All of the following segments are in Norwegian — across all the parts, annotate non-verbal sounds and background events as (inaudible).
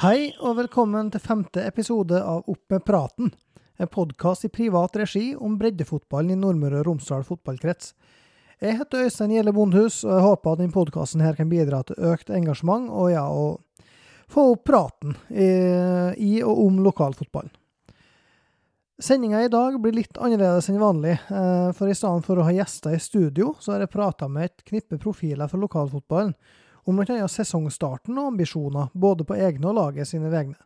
Hei og velkommen til femte episode av Opp med praten, en podkast i privat regi om breddefotballen i Nordmøre og Romsdal fotballkrets. Jeg heter Øystein Gjelle Bondhus, og jeg håper at denne podkasten kan bidra til økt engasjement og ja, å få opp praten i, i og om lokalfotballen. Sendinga i dag blir litt annerledes enn vanlig, eh, for i stedet for å ha gjester i studio, så har jeg prata med et knippe profiler fra lokalfotballen om bl.a. sesongstarten og ambisjoner, både på egne og laget sine vegne.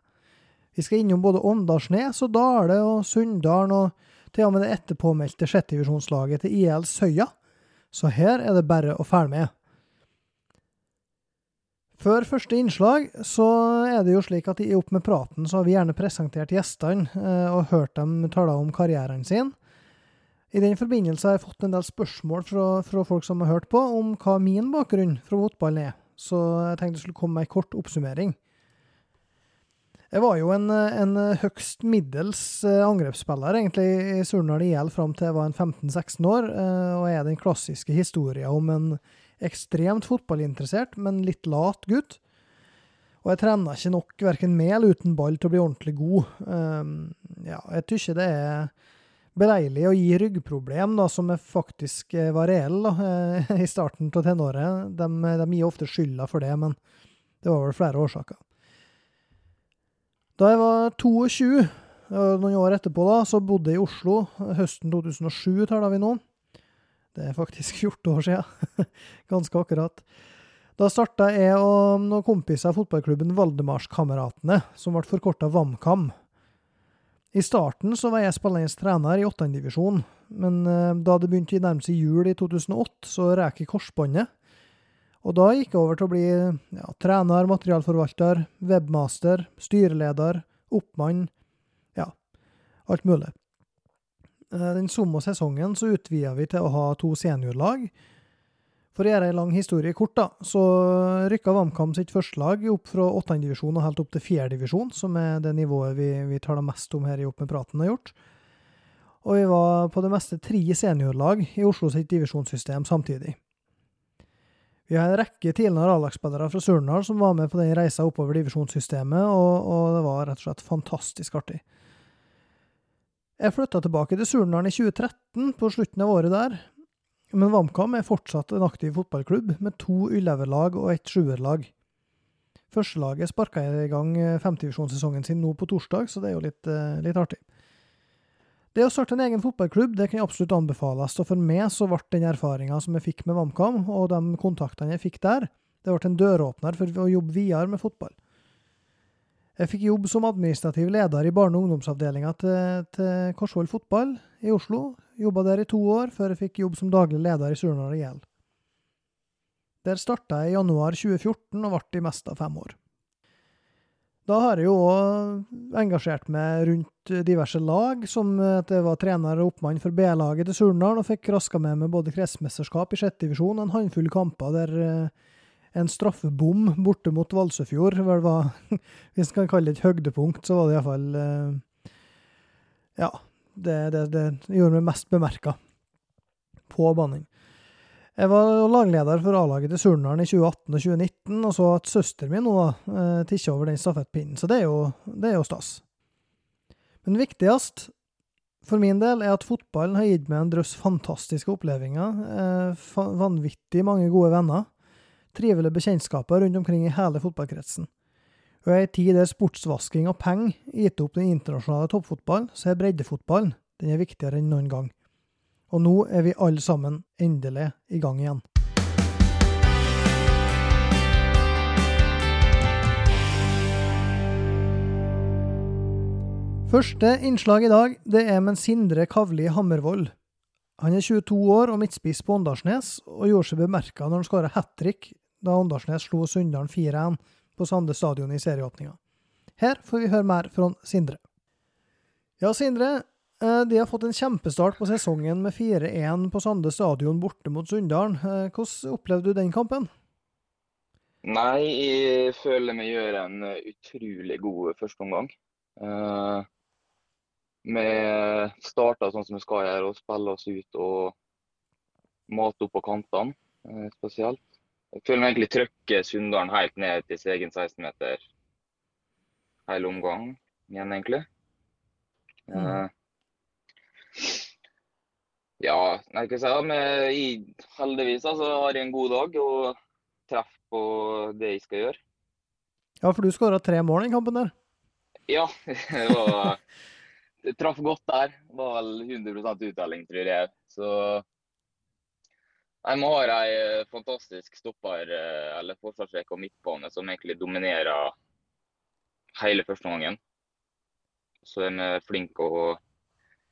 Vi skal innom både Åndalsnes og Dale og Sunndalen, og til og med det etterpåmeldte sjettedivisjonslaget til IL Søya, så her er det bare å følge med. Før første innslag så er det jo slik at i Opp med praten så har vi gjerne presentert gjestene eh, og hørt dem tale om karrieren sin. I den forbindelse har jeg fått en del spørsmål fra, fra folk som har hørt på, om hva min bakgrunn fra fotballen er så jeg tenkte jeg skulle komme med en kort oppsummering. Jeg var jo en, en høgst middels eh, angrepsspiller egentlig i Surnadal IL fram til jeg var en 15-16 år, og jeg er den klassiske historien om en ekstremt fotballinteressert, men litt lat gutt. Og jeg trener ikke nok verken med eller uten ball til å bli ordentlig god. Um, ja, jeg tykker det er beleilig å gi ryggproblem, da, som faktisk eh, var reelle da, (laughs) i starten av tenåret. De, de, gir ofte skylda for det, men det var vel flere årsaker. Da jeg var 22, noen år etterpå, da, så bodde jeg i Oslo. Høsten 2007 taler vi nå. Det er faktisk (laughs) 14 år siden. (laughs) Ganske akkurat. Da starta jeg og noen kompiser av fotballklubben Valdemarskameratene, som ble forkorta VAMKAM. I starten så var jeg spillende trener i åttendedivisjon, men uh, da det begynte å nærme seg jul i 2008, så rek jeg korsbåndet. Og da gikk jeg over til å bli ja, trener, materialforvalter, webmaster, styreleder, oppmann, ja, alt mulig. Uh, den samme sesongen så utvida vi til å ha to seniorlag, for å gjøre ei lang historie kort, da, så rykka VamKam sitt førstelag opp fra åttendedivisjon og helt opp til fjerdedivisjon, som er det nivået vi, vi taler mest om her i Opp med praten har gjort. Og vi var på det meste tre seniorlag i Oslo sitt divisjonssystem samtidig. Vi har en rekke tidligere A-lagsspillere fra Surnadal som var med på den reisa oppover divisjonssystemet, og, og, det var rett og slett fantastisk artig. Jeg flytta tilbake til Surnadal i 2013, på slutten av året der, men VamKam er fortsatt en aktiv fotballklubb, med to U11-lag og ett sjuerlag. Førstelaget sparka i gang femtivisjonssesongen femtedivisjonssesongen sin nå på torsdag, så det er jo litt, eh, litt, artig. Det å starte en egen fotballklubb det kan jeg absolutt anbefales, og for meg så ble den erfaringa som jeg fikk med VamKam, og de kontaktene jeg fikk der, det ble en døråpner for å jobbe videre med fotball. Jeg fikk jobb som administrativ leder i barne- og ungdomsavdelinga til, til Korsvoll fotball i Oslo Jobba der i to år, før jeg fikk jobb som daglig leder i Surnadal IL. Der starta jeg i januar 2014 og ble i mest av fem år. Da har jeg jo òg engasjert meg rundt diverse lag, som at jeg var trener og oppmann for B-laget til Surnadal, og fikk raska med meg både kretsmesterskap i sjette divisjon, en håndfull kamper der eh, en straffebom borte mot Valsøfjord vel var, (laughs) hvis en kan kalle det et høydepunkt, så var det iallfall eh, Ja, det, det, det gjorde meg mest bemerka på banning. Jeg var lagleder for A-laget til Surnadal i 2018 og 2019, og så at søsteren min nå eh, tikka over den stafettpinnen. Så det er, jo, det er jo stas. Men viktigst for min del er at fotballen har gitt meg en drøss fantastiske opplevelser. Eh, vanvittig mange gode venner. Trivelige bekjentskaper rundt omkring i hele fotballkretsen. Og i ei tid der sportsvasking og penger gitt opp den internasjonale toppfotballen, så er breddefotballen den er viktigere enn noen gang. Og nå er vi alle sammen endelig i gang igjen. Første innslag i dag det er med Sindre Kavli Hammervoll. Han er 22 år og midtspiss på Åndalsnes, og gjorde seg bemerka når han skåra hat trick da Åndalsnes slo Sunndalen 4-1 på Sande stadion i serieåpninga. Her får vi høre mer fra Sindre. Ja, Sindre. Eh, de har fått en kjempestart på sesongen med 4-1 på Sande stadion borte mot Sunndalen. Eh, hvordan opplevde du den kampen? Nei, jeg føler vi gjør en utrolig god førsteomgang. Uh, vi starter sånn som vi skal gjøre, og spiller oss ut og mate opp på kantene spesielt. Jeg føler meg egentlig trykker Sunndalen helt ned til sin egen 16-meter. hele omgang igjen, egentlig. Mm. Uh, ja, nei, hva skal jeg si, men heldigvis altså, har jeg en god dag og treffer på det jeg skal gjøre. Ja, for du skåra tre mål i kampen der. Ja, (laughs) det var Jeg traff godt der. Det var vel 100 uttelling, tror jeg. Så Nei, Vi har en fantastisk stopper, eh, eller forsvarsrekke og midtbane som egentlig dominerer hele første omgangen. Så er vi flinke å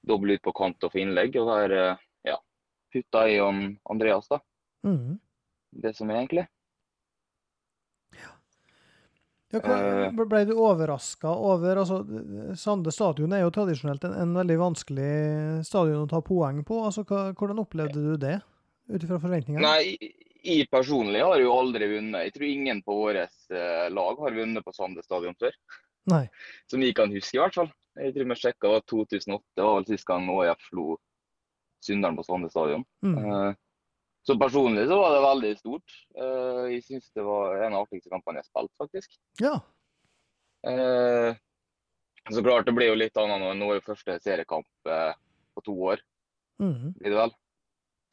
doble ut på kant og få innlegg. Og her eh, ja, putta i om Andreas, da. Mm. Det som er egentlig. Ja, hva, Eh. ble du overraska over altså, Sande stadion er jo tradisjonelt en, en veldig vanskelig stadion å ta poeng på. altså hva, Hvordan opplevde du det, ut ifra forventningene? Nei, jeg personlig har jo aldri vunnet. Jeg tror ingen på vårt eh, lag har vunnet på Sande stadion før. Nei. Som vi kan huske, i hvert fall. Jeg tror vi sjekka, det 2008. Det var vel sist gang ÅIF slo Sunndalen på Sande stadion. Mm. Eh, Så personlig så var det veldig stort. Eh, Jeg syns det var en av de artigste kampene jeg har spilt, faktisk. Ja. Så klart, det blir jo litt annet nå. Nå er jo første seriekamp på to år, Mhm. blir det vel.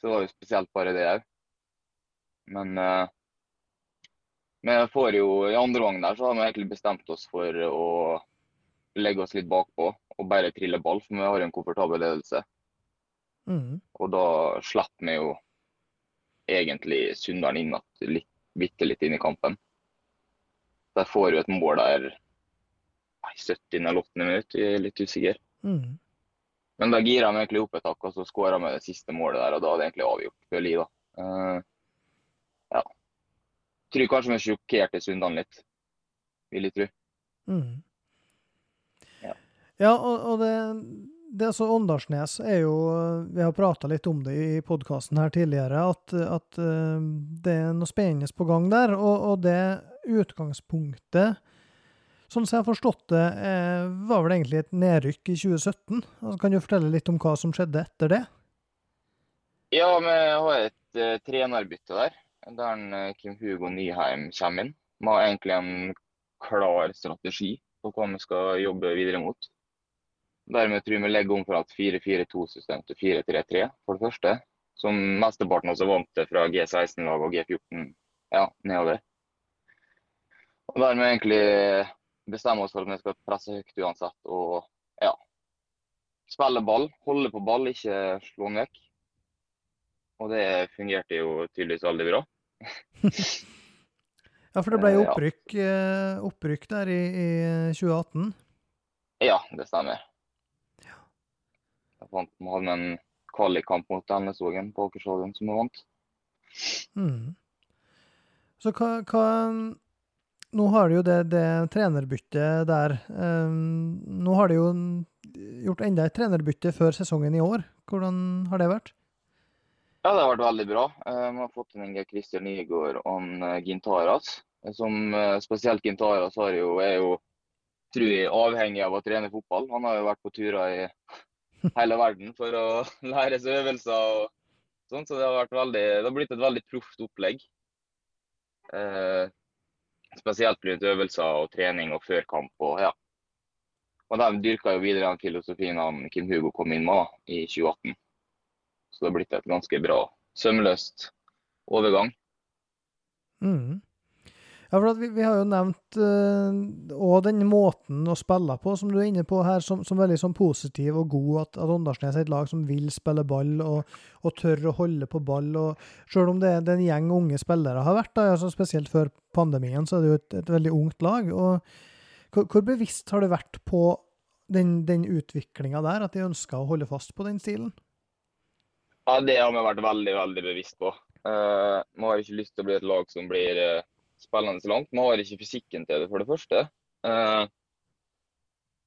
Så det var jo spesielt bare det òg. Men eh, men får jo, i andre omgang der så har vi egentlig bestemt oss for å legge oss litt bakpå og bare trille ball, for vi har jo en komfortabel ledelse. Mm. Og da slipper vi jo egentlig Sunndalen inn litt, bitte litt inn i kampen. Der får jo et mål der i 70. eller 80. minutt, jeg er litt usikker. Mhm. Men da gira de egentlig opp et hakk, og så skåra vi det siste målet der, og da er det egentlig avgjort, for jeg, da. Eh, ja. Tror kanskje vi sjokkerte Sundan litt, vil jeg tro. Mm. Ja. Ja, og, og det, det altså Åndalsnes er jo Vi har prata litt om det i podkasten her tidligere, at, at eh, det er noe spennende på gang der. Og, og det utgangspunktet, sånn som jeg har forstått det, eh, var vel egentlig et nedrykk i 2017. Altså, kan du fortelle litt om hva som skjedde etter det? Ja, vi har et uh, trenerbytte der, der eh, Kim Hugo Nyheim kommer inn. Vi har egentlig en klar strategi på hva vi skal jobbe videre mot. Dermed tror vi legger om fra et 4-4-2-system til 4-3-3, for det første. Som mesteparten også vant til fra G16-lag og G14 ja, nedover. Og dermed egentlig bestemme oss for at vi skal presse høyt uansett. Og ja, spille ball, holde på ball, ikke slå den vekk. Og det fungerte jo tydeligvis veldig bra. (laughs) Ja, for det ble Eh, opprykk, eh, opprykk der i, i 2018. Ja, det stemmer. Jeg fant, vi hadde en kvalikkamp mot Elnesvågen på Akershaugen som vi vant. Mm. Så hva, hva Nå har de jo det, det trenerbyttet der. Um, nå har de jo gjort enda et trenerbytte før sesongen i år. Hvordan har det vært? Ja, det har vært veldig bra. Eh, Vi har fått inn Christian Nygaard og eh, Gintaras. Som eh, spesielt Gintaras har jo, er jo tror jeg, avhengig av å trene fotball. Han har jo vært på turer i hele verden for å (laughs) lære seg øvelser og sånn. Så det har, vært veldig, det har blitt et veldig proft opplegg. Eh, spesielt rundt øvelser og trening og før kamp. og ja. Og de dyrka jo videre den filosofien han Kim Hugo kom inn med i 2018. Så det har blitt et ganske bra, sømløst overgang. Mhm. Ja, for vi, vi har jo nevnt òg den måten å spille på, som du er inne på her, som, som veldig sånn positiv og god. At, at Åndalsnes er et lag som vil spille ball og, og tør å holde på ball. og Selv om det, er en gjeng unge spillere har vært, da, altså spesielt før pandemien, så er det jo et, et veldig ungt lag. og Hvor, hvor bevisst har du vært på den, den utviklinga der, at de ønsker å holde fast på den stilen? Ja, Det har vi vært veldig veldig bevisst på. Uh, Vi har ikke lyst til å bli et lag som blir eh, spillende langt. Vi har ikke fysikken til det, for det første. Uh,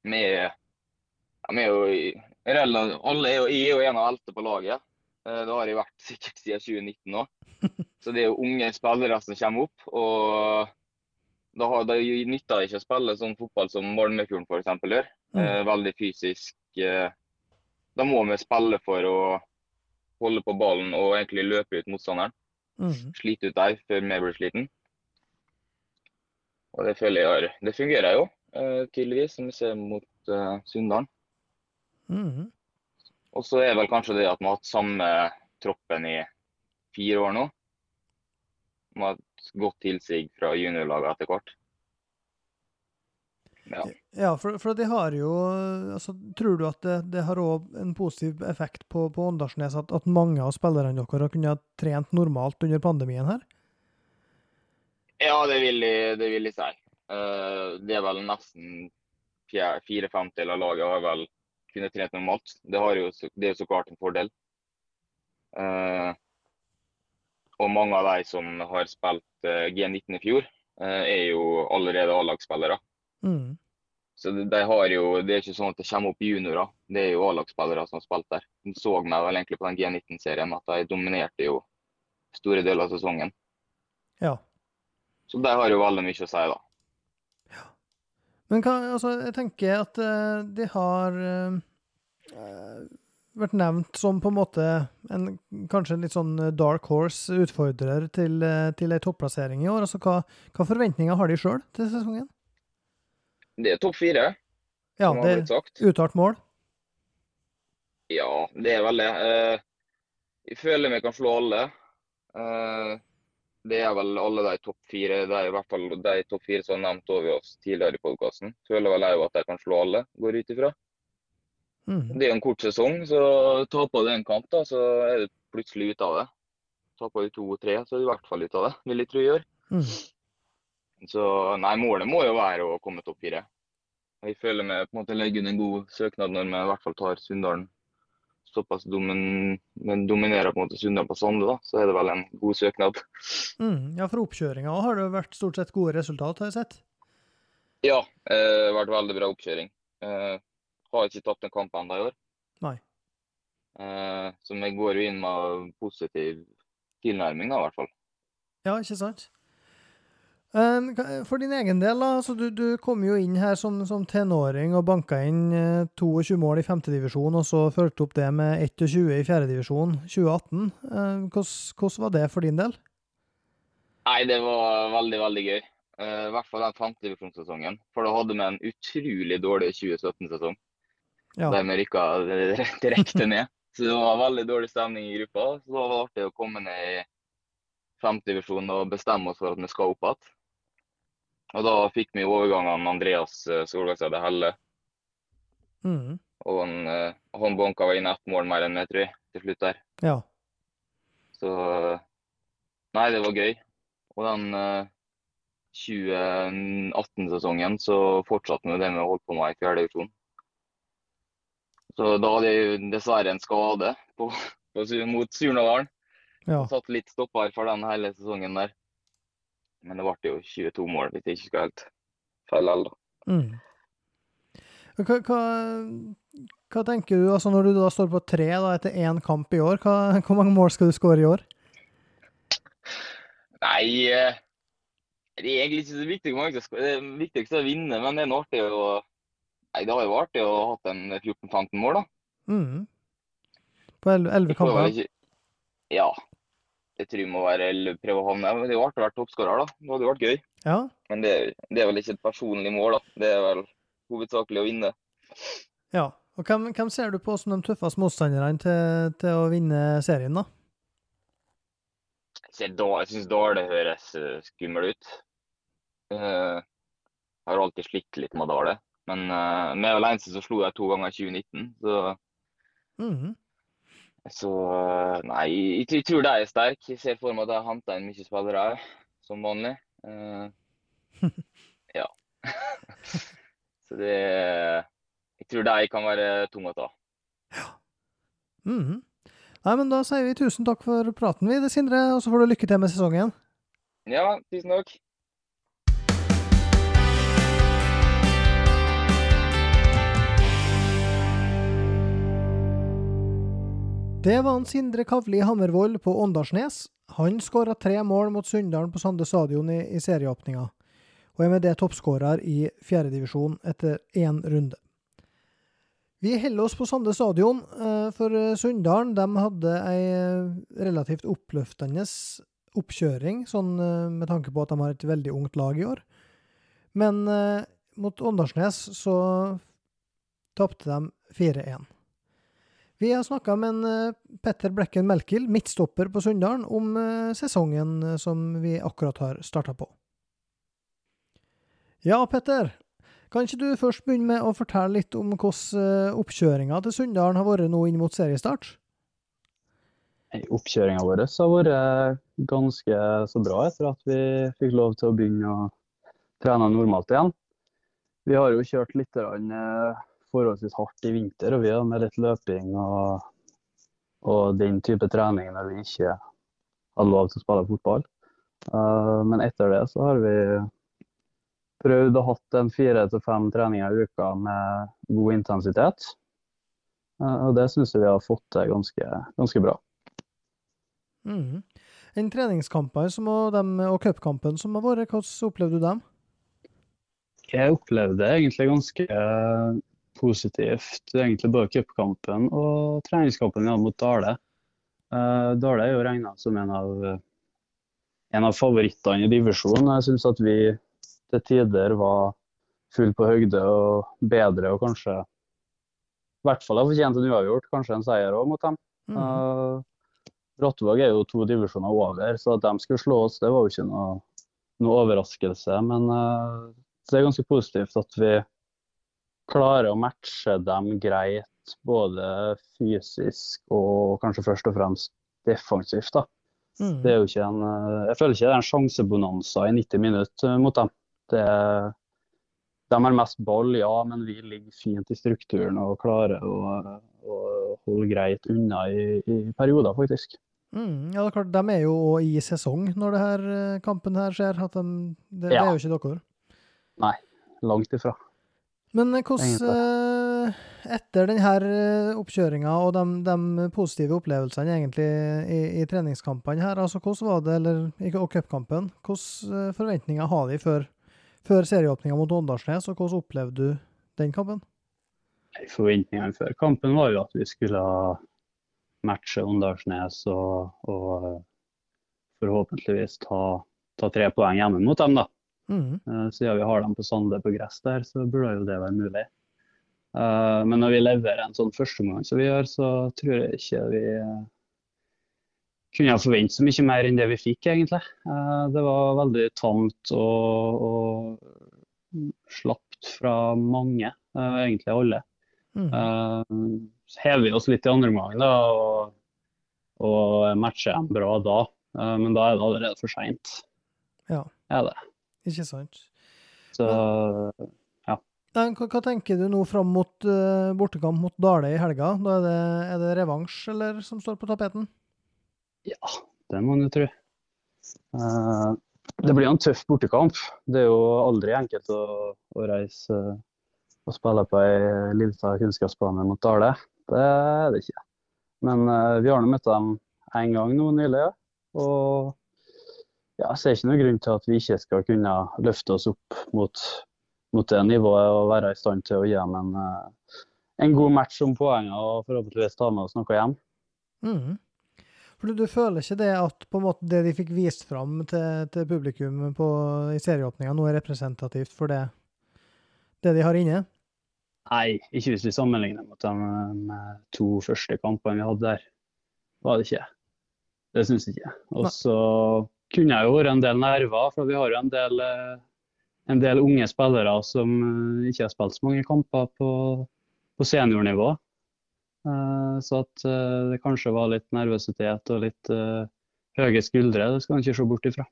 Vi er, ja, vi er jo i- alle er jo, Jeg er jo en av eldste på laget. Uh, Det har jeg vært sikkert siden 2019 nå. Så det er jo unge spillere som kommer opp. og da, har, da nytter det ikke å spille sånn fotball som Malmefjorden f.eks. gjør. Uh, veldig fysisk. Da må vi spille for å holde på ballen og egentlig løpe ut motstanderen. Mm. Slite ut der før vi blir sliten. Og det føler jeg har Det fungerer jo. eh, tydeligvis, som vi ser mot eh, Sunndalen. Mhm. Og så er vel kanskje det at vi har hatt samme troppen i fire år nå. Vi har hatt godt tilsig fra juniorlaget etter hvert. Ja. Ja, for, for det har jo altså, Tror du at det, det har òg en positiv effekt på, på Åndalsnes at, at mange av spillerne deres har kunnet trent normalt under pandemien her? Ja, det vil jeg, det vil jeg si. Uh, det er vel nesten fire femtedeler av laget har vel kunnet trent normalt. Det, har jo, det er jo så klart en fordel. Uh, og mange av de som har spilt eh, G19 i fjor, er jo allerede A-lagsspillere. Mm. Så de, de har jo, Det er ikke sånn at det kommer opp juniorer, det er jo A-lagsspillere som har spilt der. De så meg vel egentlig på den G19-serien at de dominerte jo store deler av sesongen. Ja. Så det har jo veldig mye å si, da. Ja. Men hva, altså, jeg tenker at uh, de har eh, eh, vært nevnt som på en måte en, kanskje en litt sånn dark horse utfordrer til, uh, til ei topplassering i år. Altså, hva, hva forventninger har de sjøl til sesongen? Det er topp fire, Ja, som har det blitt sagt. er uttalt mål. Ja, det er vel det. Uh, jeg føler vi kan slå alle. Eh, det er vel alle de topp fire, de, i hvert fall de topp fire som har nevnt over oss tidligere i podkasten. Føler vel jeg at de kan slå alle, går ut ifra. Mm. Det er en kort sesong, så taper du en kamp, da, så er du plutselig ute av det. Taper du to og tre, så er du i hvert fall ute av det, vil jeg tro gjør. Mm. Så nei, målet må jo være å komme topp fire. Jeg føler vi på en måte legger inn en god søknad når vi i hvert fall tar Sunndalen såpass domin, men dominerer på en måte Sunndal på Sande, da, så er det vel en god søknad. Mm. Ja, for oppkjøringa har det vært stort sett gode resultat, har jeg sett. Ja, eh, det har vært veldig bra oppkjøring. Eh, har ikke tapt en kamp ennå i år. Nei. Eh, så vi går jo inn med positiv tilnærming, da, i hvert fall. Ja, ikke sant? Ka- For din egen del, da, altså du, du kom jo inn her som, som tenåring og banka inn eh, 22 mål i femtedivisjon, og så fulgte opp det med 21 i fjerdedivisjon 2018. Um, hvordan, var det for din del? Nei, det var veldig, veldig gøy. Eh, I hvert fall den femtedivisjonssesongen. For da hadde vi en utrolig dårlig 2017-sesong. Ja. Der vi rykka (laughs) direkte ned. Så det var veldig dårlig stemning i gruppa. Så da var det artig å komme ned i femtedivisjon og bestemme oss for at vi skal opp igjen. Og da fikk vi overgangen Andreas eh, Solveigseide Helle. Mm. Og han, eh, han banka inn ett mål mer enn meg, tror jeg, til slutt der. Ja. Så eh, Nei, det var gøy. Og den uh, 2018-sesongen så fortsatte vi det vi holdt på med i fjerde divisjon. Så da hadde jeg dessverre en skade på, (laughs) på, mot Surnadalen. ja. Satt litt stopper for den hele sesongen der. Men det ble jo 22 mål, hvis jeg ikke skal helt feil alder. Mm. Hva, hva, hva tenker du, altså når du da står på tre da, etter én kamp i år, hva, hvor mange mål skal du skåre i år? Nei, eh, det er egentlig ikke så viktig hvor mange som skal Det viktigste er å vinne, men det er nå artig å Nei, det har jo vært artig å ha hatt en 14-15 mål, da. Mm. På elleve Jeg får vel kamper? ikke Ja. Jeg tror jeg må være, eller prøve å havne Det er jo artig å være toppskårer, da. Det hadde jo vært gøy. Ja. Men det, det er vel ikke et personlig mål, da. Det er vel hovedsakelig å vinne. ja. Og hvem, hvem ser du på som de tøffeste motstanderne til, til å vinne serien, da? Jeg Da- jeg syns Dale høres eh, skummel ut. Eh, Jeg har alltid slitt litt med Dale. Men vi er vel eneste som slo dem to ganger i 2019. Så, Mhm. Så eh, nei, jeg, jeg tror de er sterke. Jeg ser for meg at de har henta inn mye spillere òg, som vanlig. Uh, ja. (laughs) så det Jeg tror de kan være tunge å ta. Ja. Mhm. Nei, men da sier vi tusen takk for praten, vi, det, Sindre, og så får du lykke til med sesongen. Ja, tusen takk. Det var en Sindre Kavli Hammervoll på Åndalsnes. Han skåra tre mål mot Sunndalen på Sande stadion i, i serieåpninga, og er med det toppskårer i fjerdedivisjon etter én runde. Vi holder oss på Sande stadion, eh, for eh, Sunndalen de hadde ei eh, relativt oppløftende oppkjøring, sånn med tanke på at de har et veldig ungt lag i år. Men mot Åndalsnes så tapte de 4-1. Vi har snakka med en eh, Petter Blekken Melkild, midtstopper på Sunndalen, om eh, sesongen eh, som vi akkurat har starta på. Ja, Petter. Kan ikke du først begynne med å fortelle litt om hvordan oppkjøringa til Sunndalen har vært nå inn mot seriestart? Oppkjøringa vår har vært ganske så bra etter at vi fikk lov til å begynne å trene normalt igjen. Vi har jo kjørt litt forholdsvis hardt i vinter, og vi har med litt løping og, og, den type trening når vi ikke har lov til å spille fotball. Uh, men etter det så har vi prøvd å hatt en fire til fem treninger i uka med god intensitet. Uh, og det syns jeg vi har fått til ganske, ganske bra. Mm. Den treningskampen som, og, og cupkampen som har vært, hvordan opplevde du dem? Jeg opplevde egentlig ganske positivt egentlig både cupkampen og treningskampen ja, mot Dale. Uh, Dale er jo regna som en av, en av favorittene i divisjonen. Jeg syns at vi til tider var full på høgde og bedre og kanskje i hvert fall har fortjent en uavgjort, kanskje en seier òg mot dem. Mm. Uh, Brattvåg er jo to divisjoner over, så at de skulle slå oss, det var jo ikke noe, noe overraskelse. Men uh, det er ganske positivt at vi klarer å matche dem greit, både fysisk og kanskje først og fremst defensivt. da. Mm. Det er jo ikke en, eh, jeg føler ikke det er en sjansebonanza i 90 minutter eh, mot dem. Det, de har mest ball, ja, men vi ligger fint i strukturen og klarer å, å holde greit unna i, i perioder, faktisk. Mm, ja, det er klart, De er jo i sesong når det her eh, kampen her skjer. De, det, ja. det, er jo ikke dere? Nei, langt ifra. Men eh, hvordan eh, Etter denne eh, oppkjøringa og de, de, positive opplevelsene egentlig i, i treningskampene her, altså hvordan var det, eller og cupkampen, hvilke forventninger har de før, før serieåpninga mot Åndalsnes, og hvordan opplevde du den kampen? Forventningene før kampen var jo at vi skulle matche Åndalsnes og, og forhåpentligvis ta, ta, tre poeng hjemme mot dem. da. Mm. Uh, siden vi har dem på Sande på gress der, så burde jo det være mulig. Uh, men når vi leverer en sånn førsteomgang som vi gjør, så tror jeg ikke vi uh, kunne forvente så mye mer enn det vi fikk, egentlig. det var veldig tamt og, og slapt fra mange, egentlig alle. Mm. hever vi oss litt i andre omgang og, og matcher dem bra da, men da er det allerede for seint. Ja. Er det. Ikke sant. Så ja. Hva, hva tenker du nå fram mot uh, bortekamp mot Dale i helga? Da er det, er det revansj eller som står på tapeten? Ja, det må en jo tro. Uh, det blir en tøff bortekamp. Det er jo aldri enkelt å, å reise uh, og spille på ei lita kunnskapsbane mot Dale. Det er det ikke. Men uh, vi har nå møtt dem én gang nå nylig, og ja, ser ikke noen grunn til at vi ikke skal kunne løfte oss opp mot, mot det nivået og være i stand til å gi dem en, eh, en god match om poengene og forhåpentligvis ta med oss noe hjem. Mm. For du, du, føler ikke det at måte det de fikk vist fram til, til publikum på, i serieåpninga nå er representativt for det, det de har inne? Nei, ikke hvis vi sammenligner mot de med to første kampene vi hadde der. Var det ikke. Det syns jeg ikke. Og så kunne jo vært en del nerver, for vi har jo en del, eh, en del unge spillere som eh, ikke har spilt så mange kamper på, på seniornivå. Eh, så at det kanskje var litt nervøsitet og litt høye skuldre, det skal man ikke se bort ifra.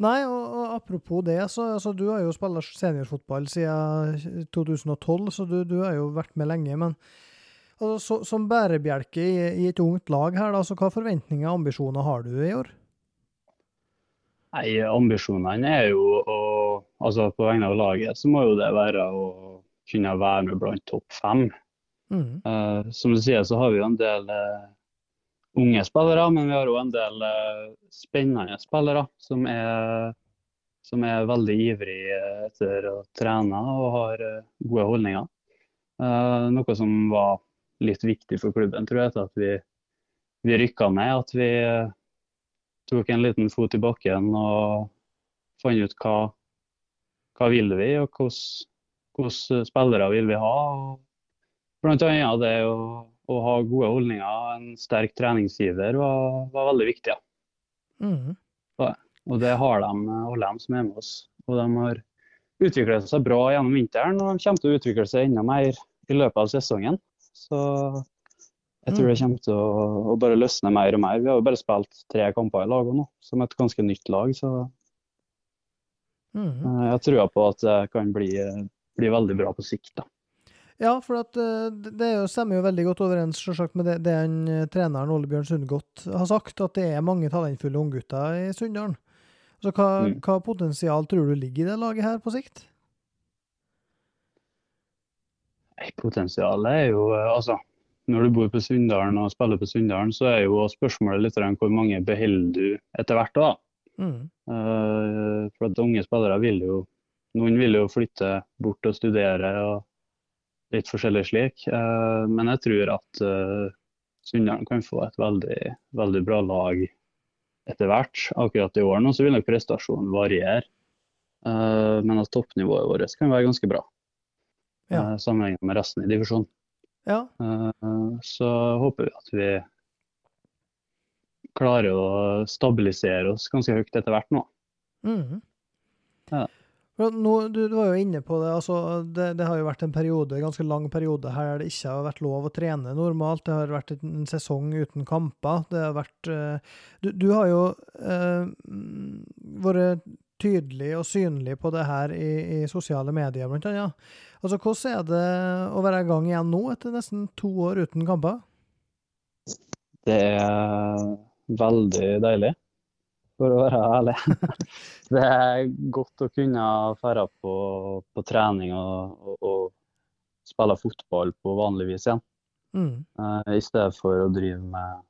Nei, og, og apropos det, så altså, du har jo spilt seniorfotball siden 2012, så du, du har jo vært med lenge. Men altså, så, som bærebjelke i, i, et ungt lag her, da, så hva forventninger og ambisjoner har du i år? Nei, Ambisjonene er jo å altså På vegne av laget så må jo det være å kunne være med blant topp fem. Mm. Uh, som du sier, så har vi jo en del uh, unge spillere, men vi har òg en del uh, spennende spillere som er, som er veldig ivrige etter å trene og har gode holdninger. noe som var litt viktig for klubben, tror jeg, etter at vi, vi rykka ned. At vi tok en liten fot i bakken og fant ut hva, hva vil vi, og hvilke spillere vil vi ha. Blant annet det å, å, ha gode holdninger, og en sterk treningsgiver, var, var veldig viktig. Ja. Mm. Og det har de, alle de som er med oss. Og de har utviklet seg bra gjennom vinteren, og de kommer til å utvikle seg enda mer i løpet av sesongen. Så jeg tror det kommer til å, å bare løsne mer og mer. Vi har jo bare spilt tre kamper i laget nå, som et ganske nytt lag. Så Mm. jeg tror på at det kan bli, bli veldig bra på sikt. da. Ja, for at, eh, det er jo- stemmer jo veldig godt overens selvsagt, med det, det han, eh, treneren Ole Bjørn Sundgodt har sagt, at det er mange talentfulle unggutter i Sunndalen. Så hva, Mm. hva potensial tror du ligger i det laget her på sikt? Potensialet er jo altså, Når du bor på Sunndalen og spiller på Sunndalen, så er jo spørsmålet litt hvor mange beholder du etter hvert. da. Mm. Uh, for at unge spillere vil jo Noen vil jo flytte bort og studere og litt forskjellig slik. Uh, men jeg tror at uh, Sunndalen kan få et veldig, veldig bra lag etter hvert. Akkurat i år nå så vil nok prestasjonen variere. Uh, men at toppnivået vårt kan være ganske bra Ja. sammenlignet med resten i divisjonen. Ja. Eh, så håper vi at vi klarer å stabilisere oss ganske høyt etter hvert nå. Mm. Ja. Nå, du, du var jo inne på det, altså det, det har jo vært en periode, en ganske lang periode her der det ikke har vært lov å trene normalt. Det har vært en sesong uten kamper. Det har vært eh, Du, du har jo eh, vært tydelig og synlig på det her i, i sosiale medier, blant annet. Altså, hvordan er det å være i gang igjen nå, etter nesten to år uten kamper? Det er veldig deilig, for å være ærlig. (laughs) Det er godt å kunne dra på, på trening og, og, og spille fotball på vanlig vis igjen. Mm. eh, I stedet for å drive med,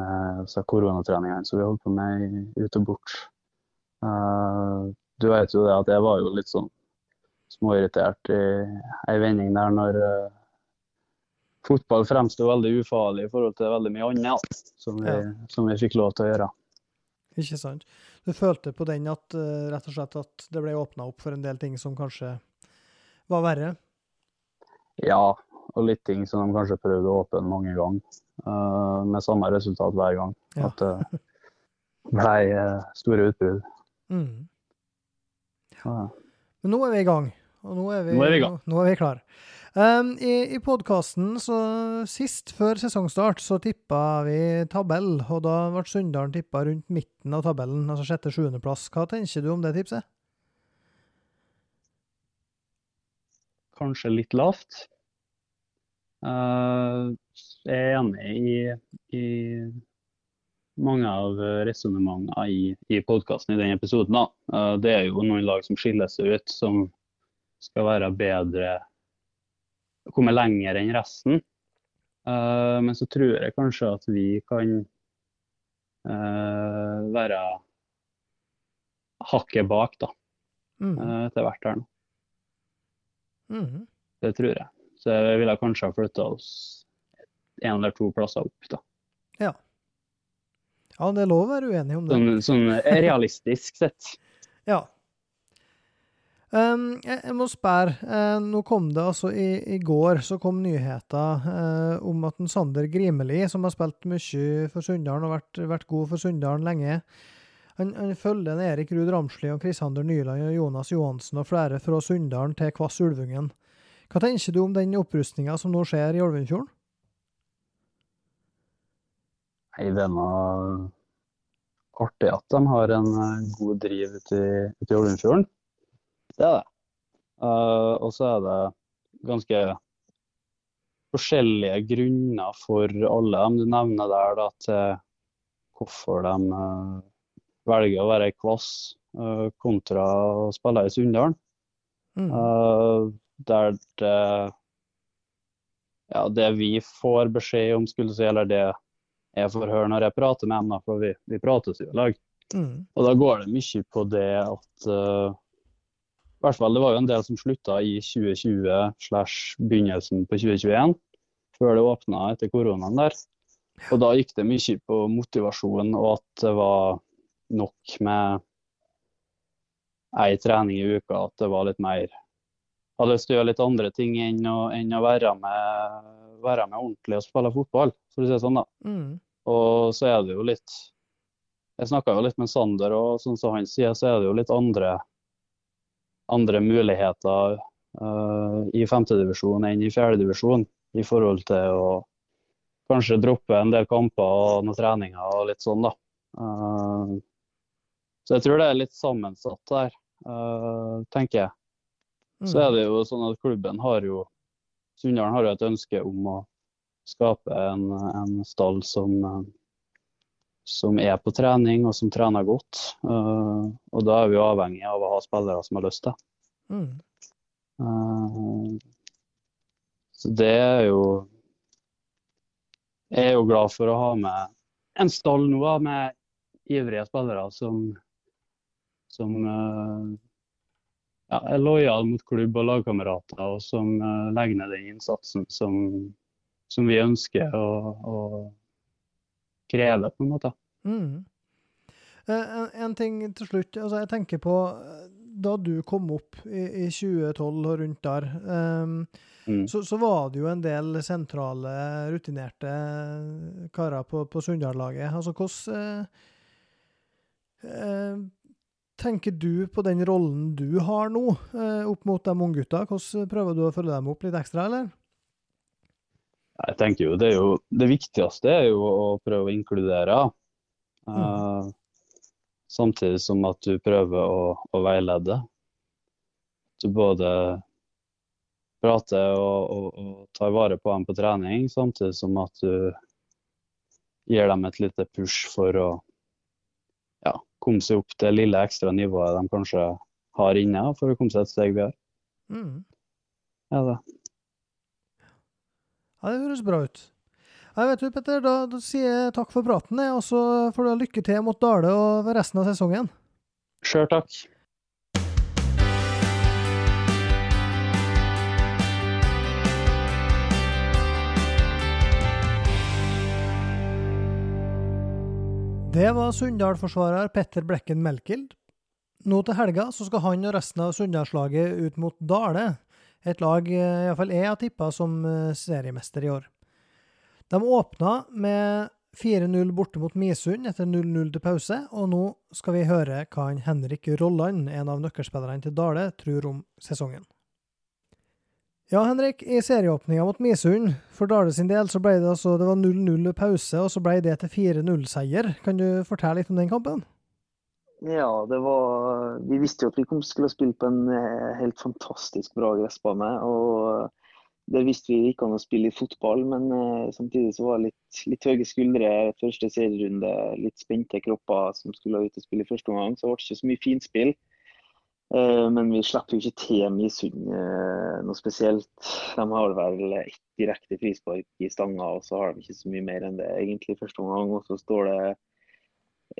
med koronatreningene som vi holdt på med ute og bort. Eh, du vet jo det at jeg var jo litt sånn småirritert i ei vending der når uh, fotball fremsto veldig ufarlig i forhold til veldig mye annet som vi, Ja. som vi fikk lov til å gjøre. Ikke sant? Du følte på den at eh, rett og slett at det ble åpna opp for en del ting som kanskje var verre? Ja, og litt ting som de kanskje prøvde å åpne mange ganger, uh, med samme resultat hver gang. Ja. At det ble uh, store utbrudd. Mm. Ja. Men nå er vi i gang, og nå er vi, Nå er vi i gang. Nå, nå er vi klar. Um, I i podkasten sist, før sesongstart, så tippa vi tabell, og da ble Sunndalen tippa rundt midten av tabellen, altså sjette-sjuendeplass. Hva tenker du om det tipset? Kanskje litt lavt. Uh, jeg er enig i, i mange av resonnementene i, i podkasten i den episoden. Da. Eh, det er jo noen lag som skiller seg ut, som skal være bedre Komme lenger enn resten. Uh, men så tror jeg kanskje at vi kan uh, være hakket bak, da, Mm. Uh, etter hvert her nå. Mm. Det tror jeg. Så jeg ville kanskje ha flytta oss en eller to plasser opp, da. Ja, det er lov å være uenig om det. Sånn, sånn realistisk sett. (laughs) Ja. Um, jeg, må spørre. Uh, nå kom det altså i, i går så kom nyheter uh, om at en Sander Grimeli, som har spilt mye for Sunndalen og vært, vært god for Sunndalen lenge, han, han følger en Erik Ruud Ramsli og Krisander Nyland og Jonas Johansen og flere fra Sunndalen til Kvass Ulvungen. Hva tenker du om den opprustninga som nå skjer i Olvenfjorden? Nei, det er noe artig at de har en eh, god driv ute ute i Oldenfjorden. Det er det. Uh, og så er det ganske forskjellige grunner for alle dem du nevner der, da, til hvorfor de uh, velger å være i Kvass uh, kontra å spille i Sunndalen. Mm. Eh, der det ja, det vi får beskjed om, skulle si, eller det jeg får høre når jeg prater med dem, da, for vi, vi prates jo i lag. Mm. Og da går det mye på det at eh, hvert fall det var jo en del som slutta i 2020 slash begynnelsen på 2021, før det åpna etter koronaen der. Og da gikk det mye på motivasjon og at det var nok med ei trening i uka, at det var litt mer Hadde lyst til å gjøre litt andre ting enn å, enn å være, med, være med ordentlig og spille fotball, for å si det sånn, da. Mm. Og så er det jo litt Jeg snakka jo litt med Sander, og sånn som han sier, så er det jo litt andre, andre muligheter uh, i femtedivisjon enn i fjerdedivisjon i forhold til å kanskje droppe en del kamper og noen treninger og litt sånn, da. Uh, så jeg tror det er litt sammensatt der, uh, tenker jeg. Så er det jo sånn at klubben har jo Sunndalen har jo et ønske om å skape en, en stall som, som er på trening og som trener godt. Uh, og da er vi avhengig av å ha spillere som har lyst til. Mm. Uh, så det er jo Jeg er jo glad for å ha med en stall nå med ivrige spillere som, som uh, ja, er lojale mot klubb og lagkamerater, og som legger ned den innsatsen som, som vi ønsker å, å kreve, på en måte. Mm. En, en, ting til slutt. altså Jeg tenker på da du kom opp i, i 2012 og rundt der. Um, mm. så, så, var det jo en del sentrale, rutinerte karer på, på Sunndal-laget. Altså hvordan uh, tenker du på den rollen du har nå, uh, opp mot de unggutta? Hvordan prøver du å følge dem opp litt ekstra, eller? Jeg tenker jo det, er jo, det viktigste er jo å prøve å inkludere. Uh, mm. Samtidig som at du prøver å, å veilede. Du både prater og, og, og, tar vare på dem på trening, samtidig som at du gir dem et lite push for å ja, komme seg opp det lille ekstra nivået de kanskje har inne, for å komme seg et steg videre. Mm. Ja, det. Ja, det høres bra ut. Ja, vet du, Petter, da, da sier jeg takk for praten, og så får du ha lykke til mot Dale og resten av sesongen. Sjøl takk. Det var Sunndal-forsvarer Petter Blekken Melkild. Nå til helga så skal han og resten av Sunndalslaget ut mot Dale, et lag iallfall jeg har tippa som eh, seriemester i år. De åpna med 4-0 borte mot Misund etter 0-0 til pause, og nå skal vi høre hva Henrik Rolland, en av nøkkelspillerne til Dale, tror om sesongen. Ja, Henrik, i serieåpninga mot Misund, for Dale sin del, så ble det altså det var 0-0 pause, og så ble det til 4-0-seier. Kan du fortelle litt om den kampen? Ja, det var Vi visste jo at vi kom skulle spille på en eh, helt fantastisk bra gressbane. og det visste vi ikke an å spille i fotball, men uh, samtidig så var det litt, litt høye skuldre første serierunde. Litt spente kropper som skulle ut og spille i første omgang. Så det ble ikke så mye finspill. spill, men vi slipper jo ikke til Misund noe spesielt. De har vel ett direkte frispark i stanga, og så har de ikke så mye mer enn det egentlig i første omgang. Og så står det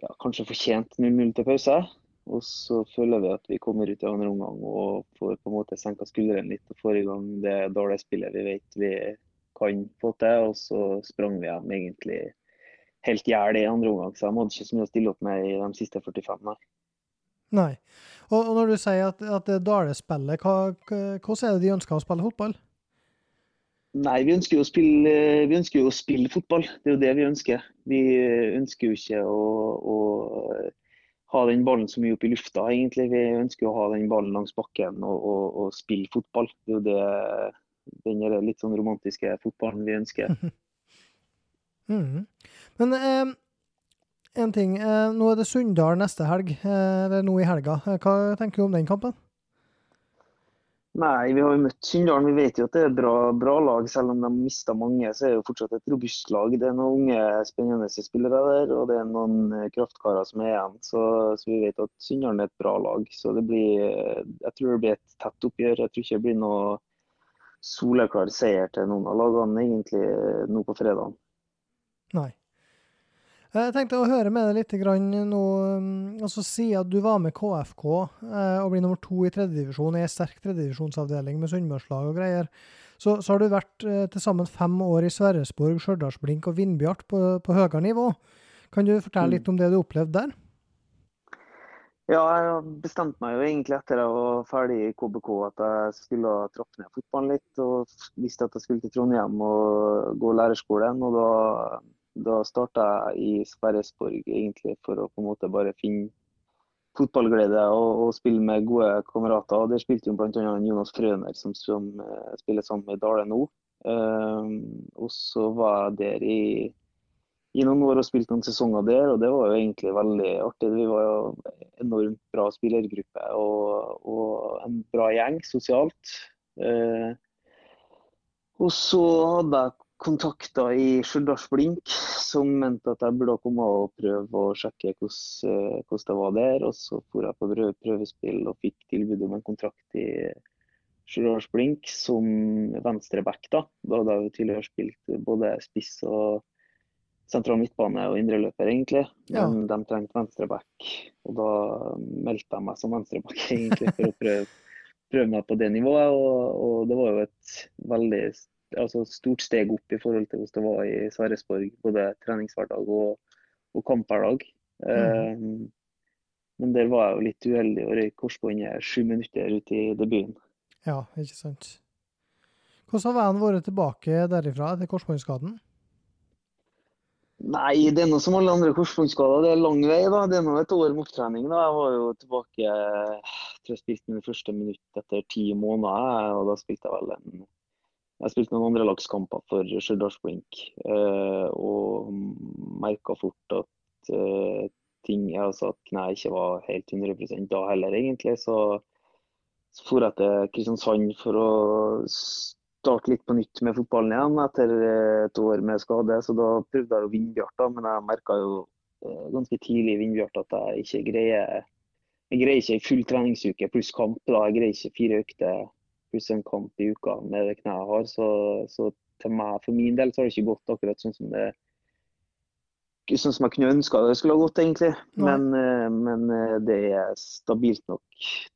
ja, kanskje fortjent 0-0 til pause. Og så føler vi at vi kommer ut i andre omgang og får på en måte senka skuldrene litt og får i gang det dårlige spillet vi vet vi kan få til. Og så sprang vi dem egentlig helt hjel i andre omgang, så de hadde ikke så mye å stille opp med i de siste 45. Nei. Nei. Og når du sier at, at det er Dale-spillet, hvordan er det de ønsker å spille fotball? Nei, vi ønsker, spille, vi ønsker, jo å spille, fotball. Det er jo det vi ønsker. Vi ønsker jo ikke å, å ha den ballen så mye opp i lufta, egentlig. Vi ønsker å ha den ballen langs bakken og, og, og spille fotball. Det er jo det, den litt sånn romantiske fotballen vi ønsker. (laughs) mm. Men eh, en ting. Eh, nå er det Sunndal neste helg, eh, eller nå i helga. Eh, hva tenker du om den kampen? Nei, vi har jo møtt Sunndal. Vi vet jo at det er et bra, bra, lag. Selv om de mista mange, så er det jo fortsatt et robust lag. Det er noen unge, spennende spillere der, og det er noen kraftkarer som er igjen. Så, så vi vet at Sunndal er et bra lag. Så det blir, jeg tror det blir et tett oppgjør. Jeg tror ikke det blir noe soleklar seier til noen av lagene egentlig nå på fredag. Nei. Jeg tenkte å høre med deg litt nå. altså Si at du var med KFK eh, og blir nummer to i tredjedivisjon, i en sterk tredjedivisjonsavdeling med sunnmørslag og greier, så, så, har du vært eh, til sammen fem år i Sverresborg, Stjørdalsblink og Vindbjart på, på høyere nivå. Kan du fortelle litt mm. om det du opplevde der? Ja, jeg bestemte meg jo egentlig etter jeg var ferdig i KBK at jeg skulle trappe ned fotballen litt. Og visste at jeg skulle til Trondheim og gå lærerskolen. Og da, da starta jeg i Sverresborg egentlig for å på en måte bare finne fotballglede og, og spille med gode kamerater. Og Der spilte jo bl.a. Jonas Frøner, som, som spiller sammen med Dale nå. Uh, og så var jeg der i i noen år og spilte noen sesonger der, og det var jo egentlig veldig artig. Vi var jo enormt bra spillergruppe og, og en bra gjeng sosialt. Uh, og så hadde jeg kontakter i Stjørdals Blink som mente at jeg burde komme og prøve å sjekke hvordan, hvordan det var der. Og så dro jeg på prøvespill og fikk tilbud om en kontrakt i Stjørdals Blink som venstreback. Da Da hadde jeg jo tidligere spilt både spiss og sentral midtbane og indreløper, egentlig. Men ja. de trengte venstreback. Og da meldte jeg meg som venstreback, (laughs) egentlig, for å prøve, prøve, meg på det nivået. Og, og, det var jo et veldig altså, stort steg opp i forhold til hvordan det var i Sverresborg, både treningshverdag og, og kamphverdag. Mm. Um, men der var jeg jo litt uheldig og røyk korsbåndet sju minutter ut i debuten. Ja, ikke sant. Hvordan har veien vært tilbake derifra etter korsbåndskaden? Nei, det er noe som alle andre korsbåndskader. Det er lang vei. da. Det er nå et år med opptrening. da. Jeg var jo tilbake jeg tror jeg spilte mine første minutt etter ti måneder. og Da spilte jeg vel en jeg spilte noen andre lagskamper for Stjørdals Blink. Eh, og merka fort at eh, ting, altså at kneet ikke var helt 100 da heller, egentlig. Så, dro jeg til Kristiansand for å starte litt på nytt med fotballen igjen etter eh, et år med skade. Så da prøvde jeg å Vindbjart, men jeg merka jo eh, ganske tidlig i Vindbjart at jeg ikke greier jeg greier ikke full treningsuke pluss kamp. da, Jeg greier ikke fire økter pluss en kamp i uka med det kneet jeg har. Så, så meg, for min del så har det ikke gått akkurat sånn som det sånn som jeg kunne ønska det skulle ha gått, egentlig. Men, eh, men, det er stabilt nok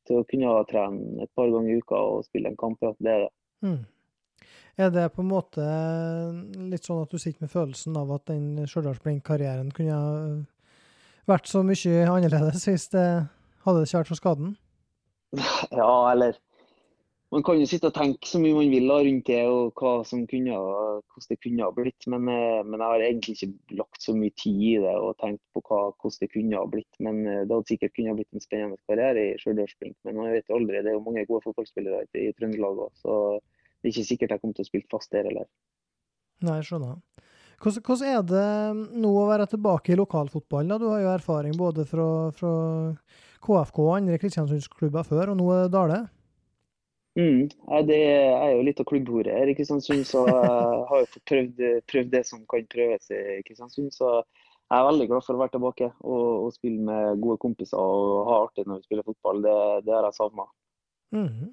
til å kunne trene et par ganger i uka og spille en kamp. Ja, det er det. Mm. Er det på en måte litt sånn at du sitter med følelsen av at den Stjørdals-Blink-karrieren kunne vært så mye annerledes hvis det hadde ikke vært for skaden? (laughs) Ja, eller Man kan jo sitte og tenke så mye man vil da, rundt det og kunne, hvordan det kunne ha blitt. Men, eh, men, jeg har egentlig ikke lagt så mye tid i det og tenkt på hva, hvordan det kunne ha blitt. Men eh, det hadde sikkert kunne ha blitt en spennende karriere i Stjørdals-Blink. Men man vet aldri. Det er jo mange gode fotballspillere i Trøndelag òg det er ikke sikkert jeg kommer til å spille fast der heller. Nei, skjønner. Hvordan, hvordan er det nå å være tilbake i lokalfotballen? Du har jo erfaring både fra, fra KFK og andre Kristiansundsklubber før, og nå er det Dale? Mm, det er jo litt av klubbhodet her i Kristiansund, så jeg har jo fått prøvd, prøvd, det som kan prøves i Kristiansund. Så jeg er veldig glad for å være tilbake og, og spille med gode kompiser og ha artig når vi spiller fotball. Det, det har jeg savna. Mm.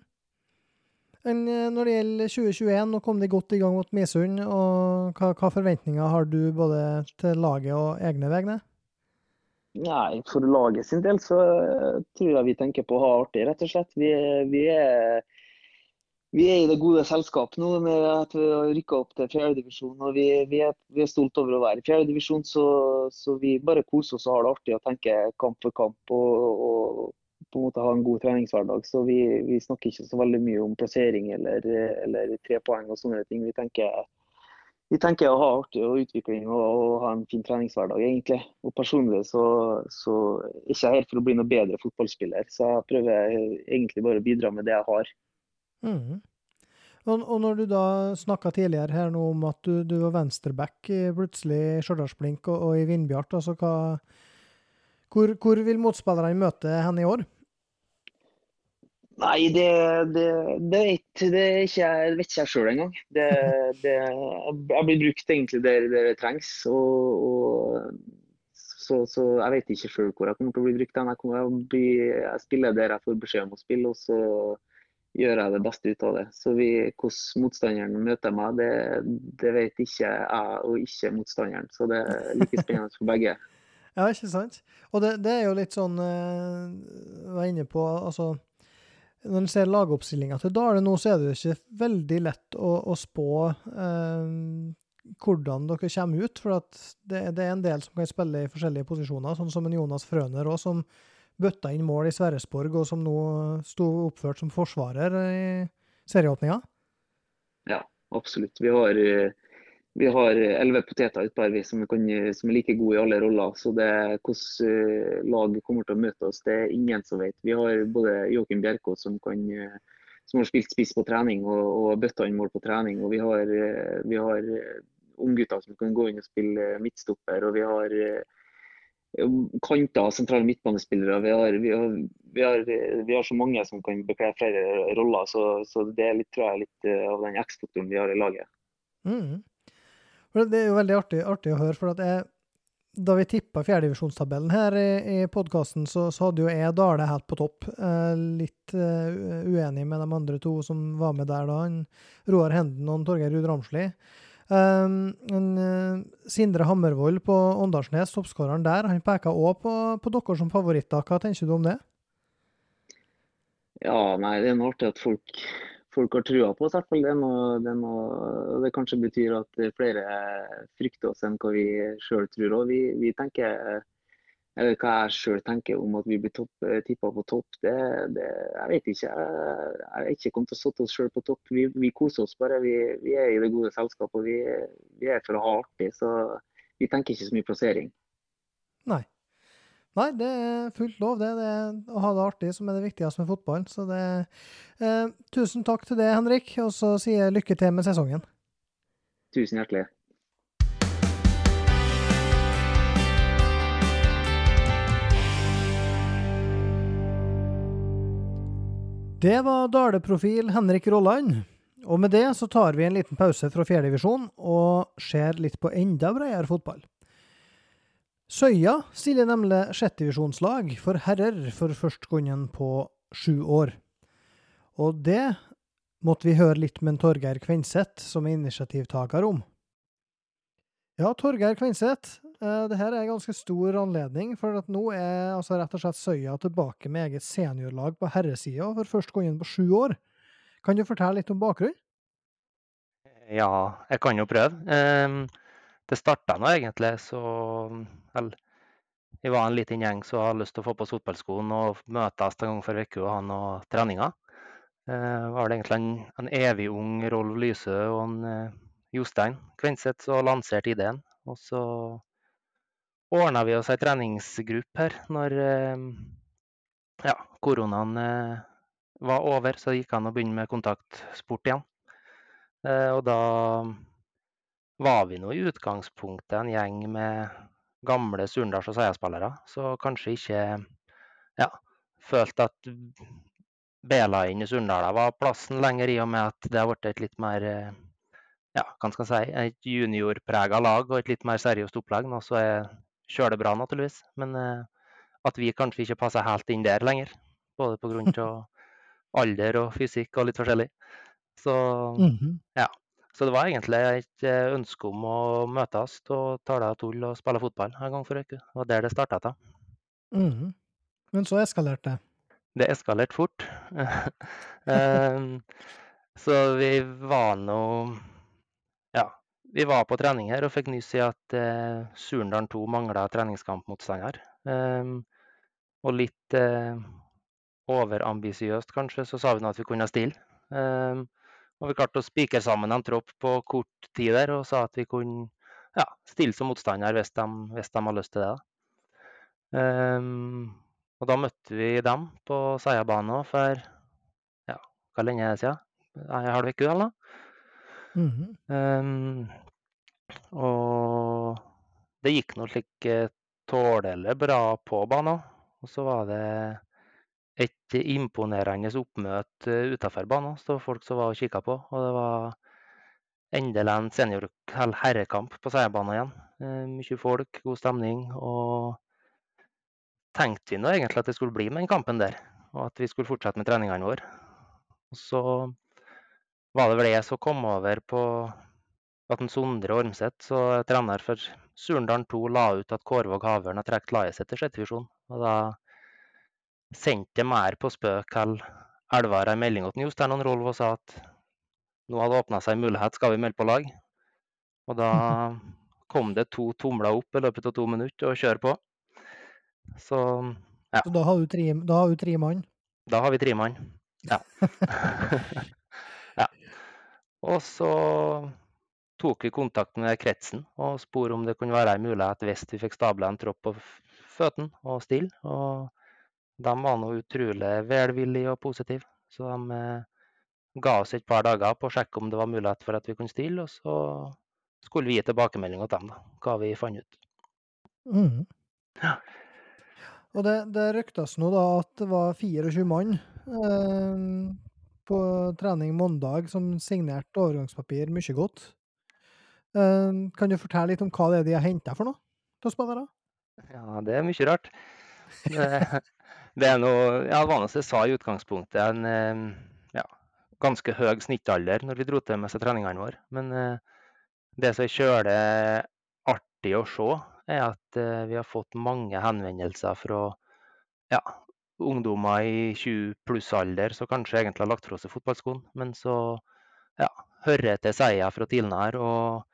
Men eh, når det gjelder 2021, nå kom de godt i gang mot Misund. og hva, hva, forventninger har du både til laget og egne vegne? Nei, For laget sin del så eh, tror jeg vi tenker på å ha artig, rett og slett. Vi, vi, er, vi er, i det gode selskap nå med at vi har rykka opp til fjerdedivisjon. Vi, vi, er, vi er stolt over å være i fjerdedivisjon, så, så vi bare koser oss og har det artig og tenker kamp for kamp. og, og på en måte ha en god treningshverdag. Så vi, vi, snakker ikke så veldig mye om plassering eller, eller tre poeng og sånne ting. Vi tenker, vi tenker å ha artig og utvikling og, og, ha en fin treningshverdag, egentlig. Og personlig så, så ikke jeg her for å bli noe bedre fotballspiller, så jeg prøver egentlig bare å bidra med det jeg har. Mm. Og, og, når du da snakka tidligere her nå om at du, du var venstreback plutselig i Stjørdalsblink og, og, i Vindbjart, altså hva, hvor, hvor vil motspillerne møte henne i år? Nei, det, det, det, vet, det ikke, vet ikke jeg sjøl engang. Det, (laughs) det, jeg blir brukt egentlig der det trengs. Og, og, så, så, jeg vet ikke sjøl hvor jeg kommer til å bli brukt. Jeg, kommer, jeg, blir, jeg spiller der jeg får beskjed om å spille, og så gjør jeg det beste ut av det. Så vi, hvordan motstanderen møter meg, det, det vet ikke jeg og ikke motstanderen. Så det er like (laughs) spennende for begge. Ja, ikke sant. Og det, det er jo litt sånn eh, Jeg var inne på altså når en ser lagoppstillinga til Dale nå, så er det ikke veldig lett å, å spå eh, hvordan dere kommer ut. For det, det, er en del som kan spille i forskjellige posisjoner, sånn som en Jonas Frøner òg, som bøtta inn mål i Sverresborg, og som nå sto oppført som forsvarer i serieåpninga? Ja, absolutt. Vi har, vi har elleve poteter utpå her som, som, er like gode i alle roller. Så det hvordan lag kommer til å møte oss, det er ingen som vet. Vi har både Joakim Bjerkås som, kan, som har spilt spiss på trening og, og bøtta inn mål på trening. Og vi har, vi har unggutter som kan gå inn og spille midtstopper. og vi har kanter, sentrale midtbanespillere. Vi har, vi, har, vi, har, vi har, så mange som kan bekle flere roller. Så, så det er litt, tror jeg, litt eh, av den X-faktoren vi har i laget. Mm. Det er jo veldig artig, artig å høre. for jeg, Da vi tippa fjerdedivisjonstabellen her i, i podkasten, så, så, hadde jo jeg Dale helt på topp. Eh, litt eh, uenig med de andre to som var med der da. Roar Henden og Torgeir Ruud Ramsli. Um, Sindre Hammervoll på Åndalsnes, toppskåreren der, han peker òg på, på, dere som favoritter. Hva tenker du om det? Ja, nei, Det er noe artig at folk, folk har trua på oss. Det, noe, det, noe, det kanskje betyr at flere frykter oss enn hva vi sjøl tror. Og vi, vi tenker eller hva jeg sjøl tenker om at vi blir eh, tippa på topp, det, det, jeg vet ikke. Jeg, har ikke kommet til å sette oss sjøl på topp. Vi, vi, koser oss bare. Vi, vi, er i det gode selskapet. Vi, vi er for å ha artig. Så vi tenker ikke så mye plassering. Nei. Nei, det er fullt lov, det. det er å ha det artig som er det viktigste med fotballen. Så det, eh, tusen takk til det, Henrik. Og så sier jeg lykke til med sesongen. Tusen hjertelig. Det var Dale-profil Henrik Rolland. Og med det så tar vi en liten pause fra fjerdedivisjon og ser litt på enda bredere fotball. Søya stiller nemlig sjettedivisjonslag for herrer for første gangen på sju år. Og det måtte vi høre litt med Torgeir Kvenseth, som er initiativtaker, om. Ja, Torgeir Kvenseth, eh, det her er en ganske stor anledning, for at nå er altså rett og slett Søya tilbake med eget seniorlag på herresida for første gangen på sju år. Kan du fortelle litt om bakgrunnen? Ja, jeg kan jo prøve. Ehm, det starta nå egentlig så Vel, vi var en liten gjeng som hadde lyst til å få på fotballskoene og møtes en gang for uka og ha noen treninger. Uh, var det egentlig en, en evig ung Rolv Lyse og en eh, Jostein Kvenseth som lanserte ideen. Og så ordna vi oss ei treningsgruppe her når eh, ja, koronaen eh, var over. Så det gikk an å begynne med kontaktsport igjen. Eh, og da var vi nå i utgangspunktet en gjeng med gamle Surndals- og Seia-spillere, så kanskje ikke ja, følte at B-laget i Surndala var plassen lenger, i og med at det har blitt et litt mer ja, hva skal jeg si, et juniorprega lag og et litt mer seriøst opplegg. Nå så er kjører det bra, naturligvis. Men eh, at vi kanskje ikke passer helt inn der lenger. Både pga. (laughs) alder og fysikk og litt forskjellig. Så mm -hmm. ja. Så det var egentlig et eh, ønske om å møtes og tale tull og spille fotball en gang for uke. Det var der det starta. Da. Mm -hmm. Men så eskalerte det? Det eskalerte fort. um, (laughs) så vi var nå vi var på trening her og fikk nyss i at eh, Surndalen 2 mangla treningskampmotstander. Um, og litt eh, overambisiøst, kanskje, så sa vi nå at vi kunne stille. Um, og vi klarte å spikre sammen en tropp på kort tid der og sa at vi kunne ja, stille som motstander hvis de, hvis de har lyst til det. Um, og da møtte vi dem på Seia for ja, hva lenge er det siden? En halv uke, eller? Mm um, og det gikk nå slik eh, tålelig bra på banen. Og så var det et imponerende oppmøte utenfor banen. Så folk som var og kikka på. Og det var endelig en senior herrekamp på Seierbanen igjen. Eh, mye folk, god stemning. Og tenkte vi nå egentlig at det skulle bli med den kampen der. Og at vi skulle fortsette med treningene våre. Og så var det vel jeg som kom over på at en Sondre Ormseth, så trener for Surndalen 2, la ut at Kårvåg Havørn har trukket laget sitt til sjette divisjon. Og da sendte jeg mer på spøk til Elvar en melding til Jostein Rolv og sa at nå hadde åpna seg en mulighet, skal vi melde på lag? Og da (laughs) kom det to tomler opp i løpet av to minutter og kjøre på. Så Ja. Så da har du tre, da har du tre mann? Da har vi tre mann. Ja. (laughs) Og så tok vi kontakt med kretsen og spurte om det kunne være en mulighet hvis vi fikk stabla en tropp på føttene og stille. Og de var nå utrolig velvillige og positive. Så de eh, ga oss et par dager på å sjekke om det var mulighet for at vi kunne stille. Og så skulle vi gi tilbakemelding til dem, da, hva vi fant ut. Mm. Ja. Og det, det ryktes nå da at det var 24 mann eh, på trening mandag som signerte overgangspapir mye godt. Eh, kan du fortelle litt om hva det er de har henta for noe til spillere? Ja, det er mye rart. (laughs) Det, det er noe Ja, jeg sa i utgangspunktet, en eh, ja, ganske høy snittalder når vi dro til med seg treningene våre. Men eh, det som er kjølig artig å se, er at vi har fått mange henvendelser fra ja, ungdommer i 20 pluss-alder som kanskje egentlig har lagt fra seg fotballskoen, men så ja, hører til seier fra tidligere og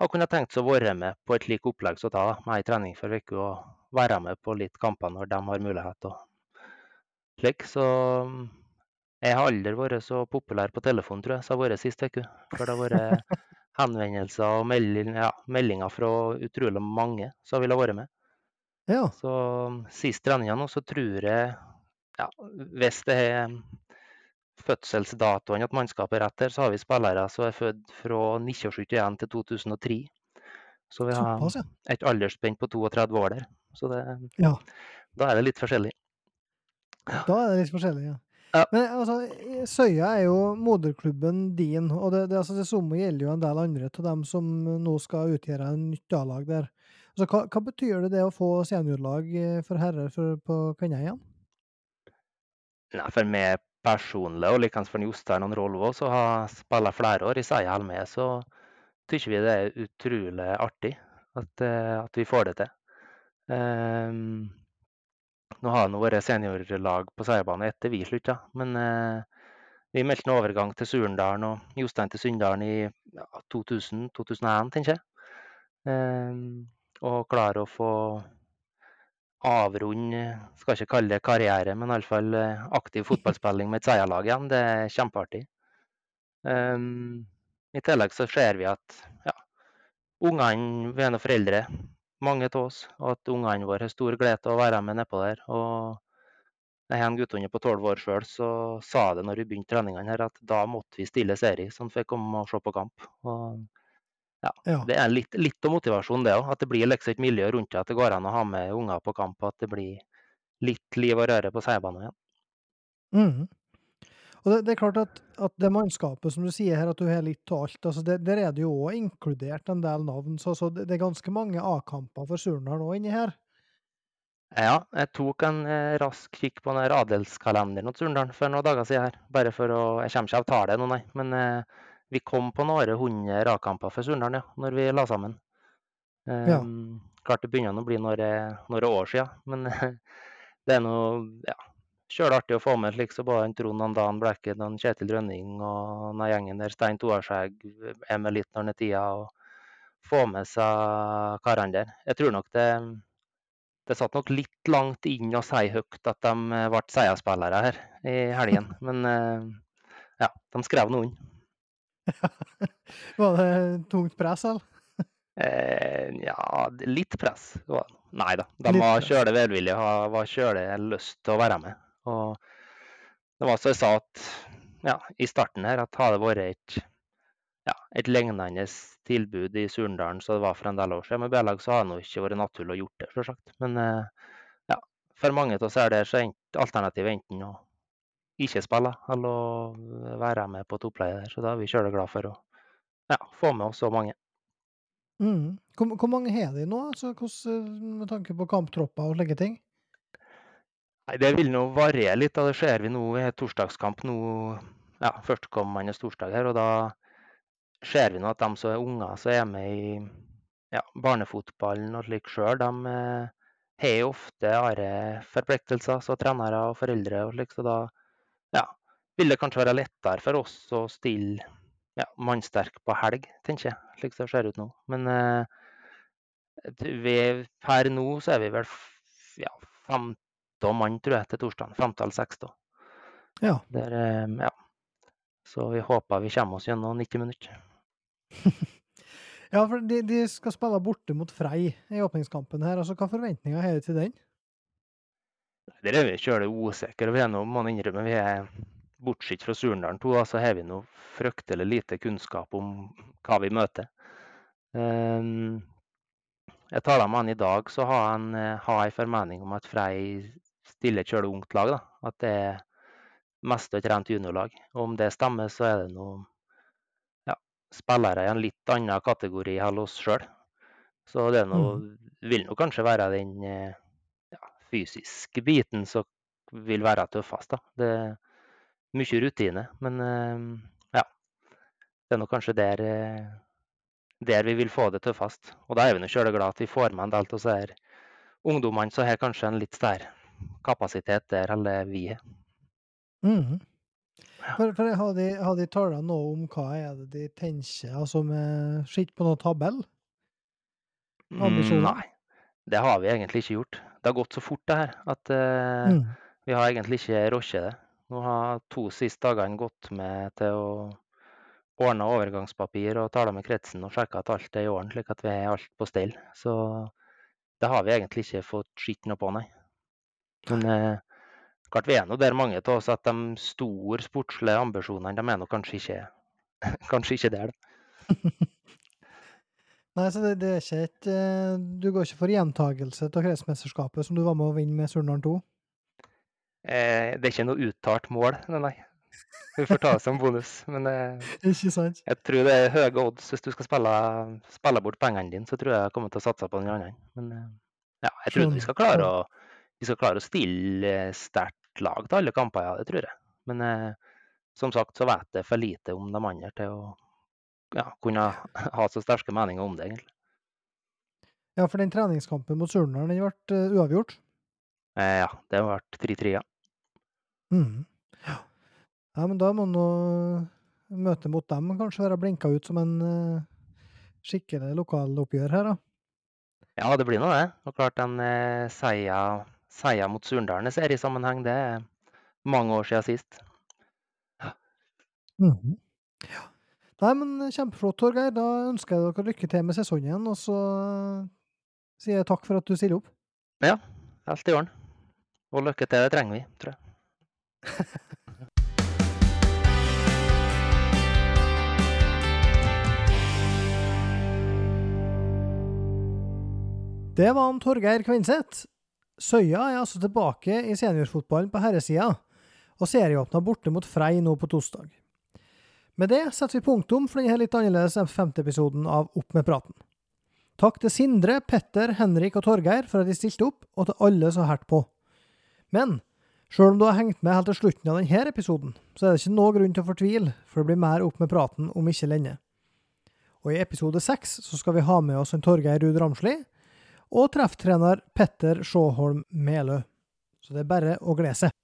har kunnet tenkt seg å være med på et slikt opplegg som det, med ei trening for uke og være med på litt kamper når de har mulighet. og slik. Så jeg har aldri vært så populær på telefon, tror jeg, som jeg har vært sist uke. For det har vært (laughs) henvendelser og melding, ja, meldinger fra utrolig mange som ville vært med. Ja. Så siste januar nå, så tror jeg, ja, hvis det er fødselsdatoen at mannskapet er rett her, så har vi spillere som er født fra 1971 til 2003. Så vi har Såpass, ja. et aldersspenn på 32 år der. Så det, Ja. da er det litt forskjellig. Da er det litt forskjellig, ja. Ja. Men altså, Søya er jo moderklubben din, og det, det, altså, det samme gjelder jo en del andre av dem som nå skal utgjøre en nytt A-lag der. Altså, hva, hva betyr det det å få seniorlag eh, for herrer for, på igjen? Nei, for meg personlig, og likeens for Jostein og Rolvo, som har spilt flere år i Seia med, så syns vi det er utrolig artig at, eh, at vi får det til. Um, nå har det vært seniorlag på seierbane etter vi slutta, men eh, vi meldte en overgang til Surendalen og Jostein til Sunndalen i ja, 2000-2001, tenker jeg. Ehm, og klare å få avrunde, skal ikke kalle det karriere, men iallfall aktiv (laughs) fotballspilling med et Seia-lag igjen. Det er kjempeartig. Um, I tillegg så ser vi at ja, ungene vi er nå foreldre, mange av oss, og at ungene våre har stor glede av å være med nedpå der. Og jeg har en guttunge på tolv år sjøl, så sa det når vi begynte treningene her, at da måtte vi stille serie, så han fikk komme og se på kamp. Og ja, Ja. Det er litt, litt av motivasjonen det òg, at det blir liksom et miljø rundt det, at det går an å ha med unger på kamp, og at det blir litt liv og røre på Seiabanen igjen. Mhm. Og det, det er klart at, at det mannskapet, som du sier her, at du har litt av alt, altså det, der er det jo òg inkludert en del navn. Så, så det, det er ganske mange A-kamper for Surnadal nå inni her. Ja, jeg tok en eh, rask kikk på den adelskalenderen til Surndalen for noen dager siden her. Bare for å Jeg kommer ikke av tale nå, nei. Men eh, vi kom på noen hundre A-kamper for Surndalen, ja, når vi la sammen. Ja. Ehm, klart det begynner å bli noen, noen år siden, men (laughs) det er noe ja, kjølig artig å få med slik så både en Trond en Dan Blekken og Kjetil Rønning og den gjengen der Stein Toarskjegg er med litt når det er tida. og Få med seg hverandre. Jeg tror nok det det satt nok litt langt inn å si høyt at de eh, ble Seia-spillere her i helgen. (laughs) Men eh, ja, de skrev noen. (laughs) Var det tungt press, eller? Eh, ja, litt press. Nei da, de Litt var kjølig velvillige og var kjølig lyst til å være med. Og det var som jeg sa at, ja, i starten her, at hadde det vært et, ja, et lignende tilbud i Surndalen som det var for en del år siden med B-lag, så hadde det ikke vært naturlig å gjort det, selvsagt. Men eh, ja, for mange av oss er det så ent- alternativet enten å ikke spille eller være med på toppleie der. Så da er vi kjølig glad for å ja, få med oss så mange. Mm. Hvor, hvor mange har de nå, altså, hvordan, med tanke på kamptropper og slike ting? Nei, Det vil nå variere litt. da Det ser vi nå i torsdagskamp nå, ja, førstkommende torsdag her. og Da ser vi nå at de som er unger som er med i ja, barnefotballen og slik sjøl, de eh, har ofte andre forpliktelser som trenere og foreldre. og slik, så da vil det kanskje være lettere for oss å stille ja, mannsterk på helg, tenker jeg, slik det ser ut nå. Men eh, vi, per nå så er vi vel ja, 15 femte mann, tror jeg, til torsdag. Femte eller sexte. Ja. Der, eh, ja. Så vi håper vi kommer oss gjennom 90 minutter. (laughs) Ja, for de, de skal spille borte mot Frei i åpningskampen her. altså Hva forventninger har du til den? Der er vi kjølig usikre. Vi er nå, må innrømme, vi er bortsett fra Surndalen 2, så har vi nå fryktelig lite kunnskap om hva vi møter. Um, jeg taler med han i dag, så har han eh, har en formening om at Frei stiller kjølig ungt lag. da. At det er mest et rent juniorlag. Om det stemmer, så er det noen ja, spillere i en litt annen kategori enn oss sjøl. Så det er noe, vil nå kanskje være den eh, ja, fysiske biten som vil være tøffest. da. Det mye rutine, men eh, ja. Det er nok kanskje der, eh, der vi vil få det tøffest. Og da er vi kjølig glad at vi får med av disse her ungdommene som har kanskje en litt større kapasitet der enn vi har. Mm. For, for har de, har de tala noe om hva er det de tenker, altså med skitt på noen tabell? Ambisjoner? Mm, Nei, det har vi egentlig ikke gjort. Det har gått så fort det her at uh, Mm. vi har egentlig ikke rokket det. Nå har to siste dagene gått med til å ordne overgangspapir og tale med kretsen og sjekke at alt er i orden, slik at vi har alt på stell. Så det har vi egentlig ikke fått skitt noe på, nei. Men eh, klart vi er nå der mange av oss at de store sportslige ambisjonene, de er nå kanskje ikke, (laughs) kanskje ikke der. da. (laughs) Nei, så det, det er ikke et eh, Du går ikke for gjentagelse av kretsmesterskapet som du var med å vinne med Surnadal 2? Eh, det er ikke noe uttalt mål, nei. nei. Vi får ta det som bonus. Men eh, jeg tror det er høye odds hvis du skal spille, spille bort pengene dine. Så tror jeg jeg kommer til å satse på den andre. Men eh, ja, jeg tror vi skal klare å, vi skal klare å stille eh, sterkt lag til alle kamper, ja. Det tror jeg. Men eh, som sagt så vet jeg for lite om de andre til å ja, kunne (laughs) ha så sterke meninger om det, egentlig. Ja, for den treningskampen mot Surnadal, den ble eh, uavgjort. Eh, ja, det ble 3-3, ja. Mhm. Ja. ja, men da må nå møtet mot dem kanskje være blinka ut som en eh, skikkelig lokaloppgjør her, da. Ja, det blir nå det. Og klart den eh, seia, seia mot Surndalen i seriesammenheng, det er mange år siden sist. Ja. Nei, men kjempeflott, Torgeir. Da ønsker jeg dere lykke til med sesongen, og så eh, sier jeg takk for at du stiller opp. Ja, alt i orden. Og lykke til, det trenger vi, tror jeg. (laughs) Det var han Torgeir Kvinseth. Søya er altså tilbake i seniorfotballen på herresida, og serieåpna borte mot Frei nå på torsdag. Med det setter vi punktum for denne litt annerledes femte episoden av Opp med praten. Takk til Sindre, Petter, Henrik og Torgeir for at de stilte opp, og til alle som holdt på. Men sjøl om du har hengt med helt til slutten av denne episoden, så er det ikke noe grunn til å fortvile, for det blir mer Opp med praten om ikke lenge. Og i episode seks så skal vi ha med oss en Torgeir Ruud Ramsli, og trefftrener Petter Sjåholm Melø. Så det er bare å glede seg.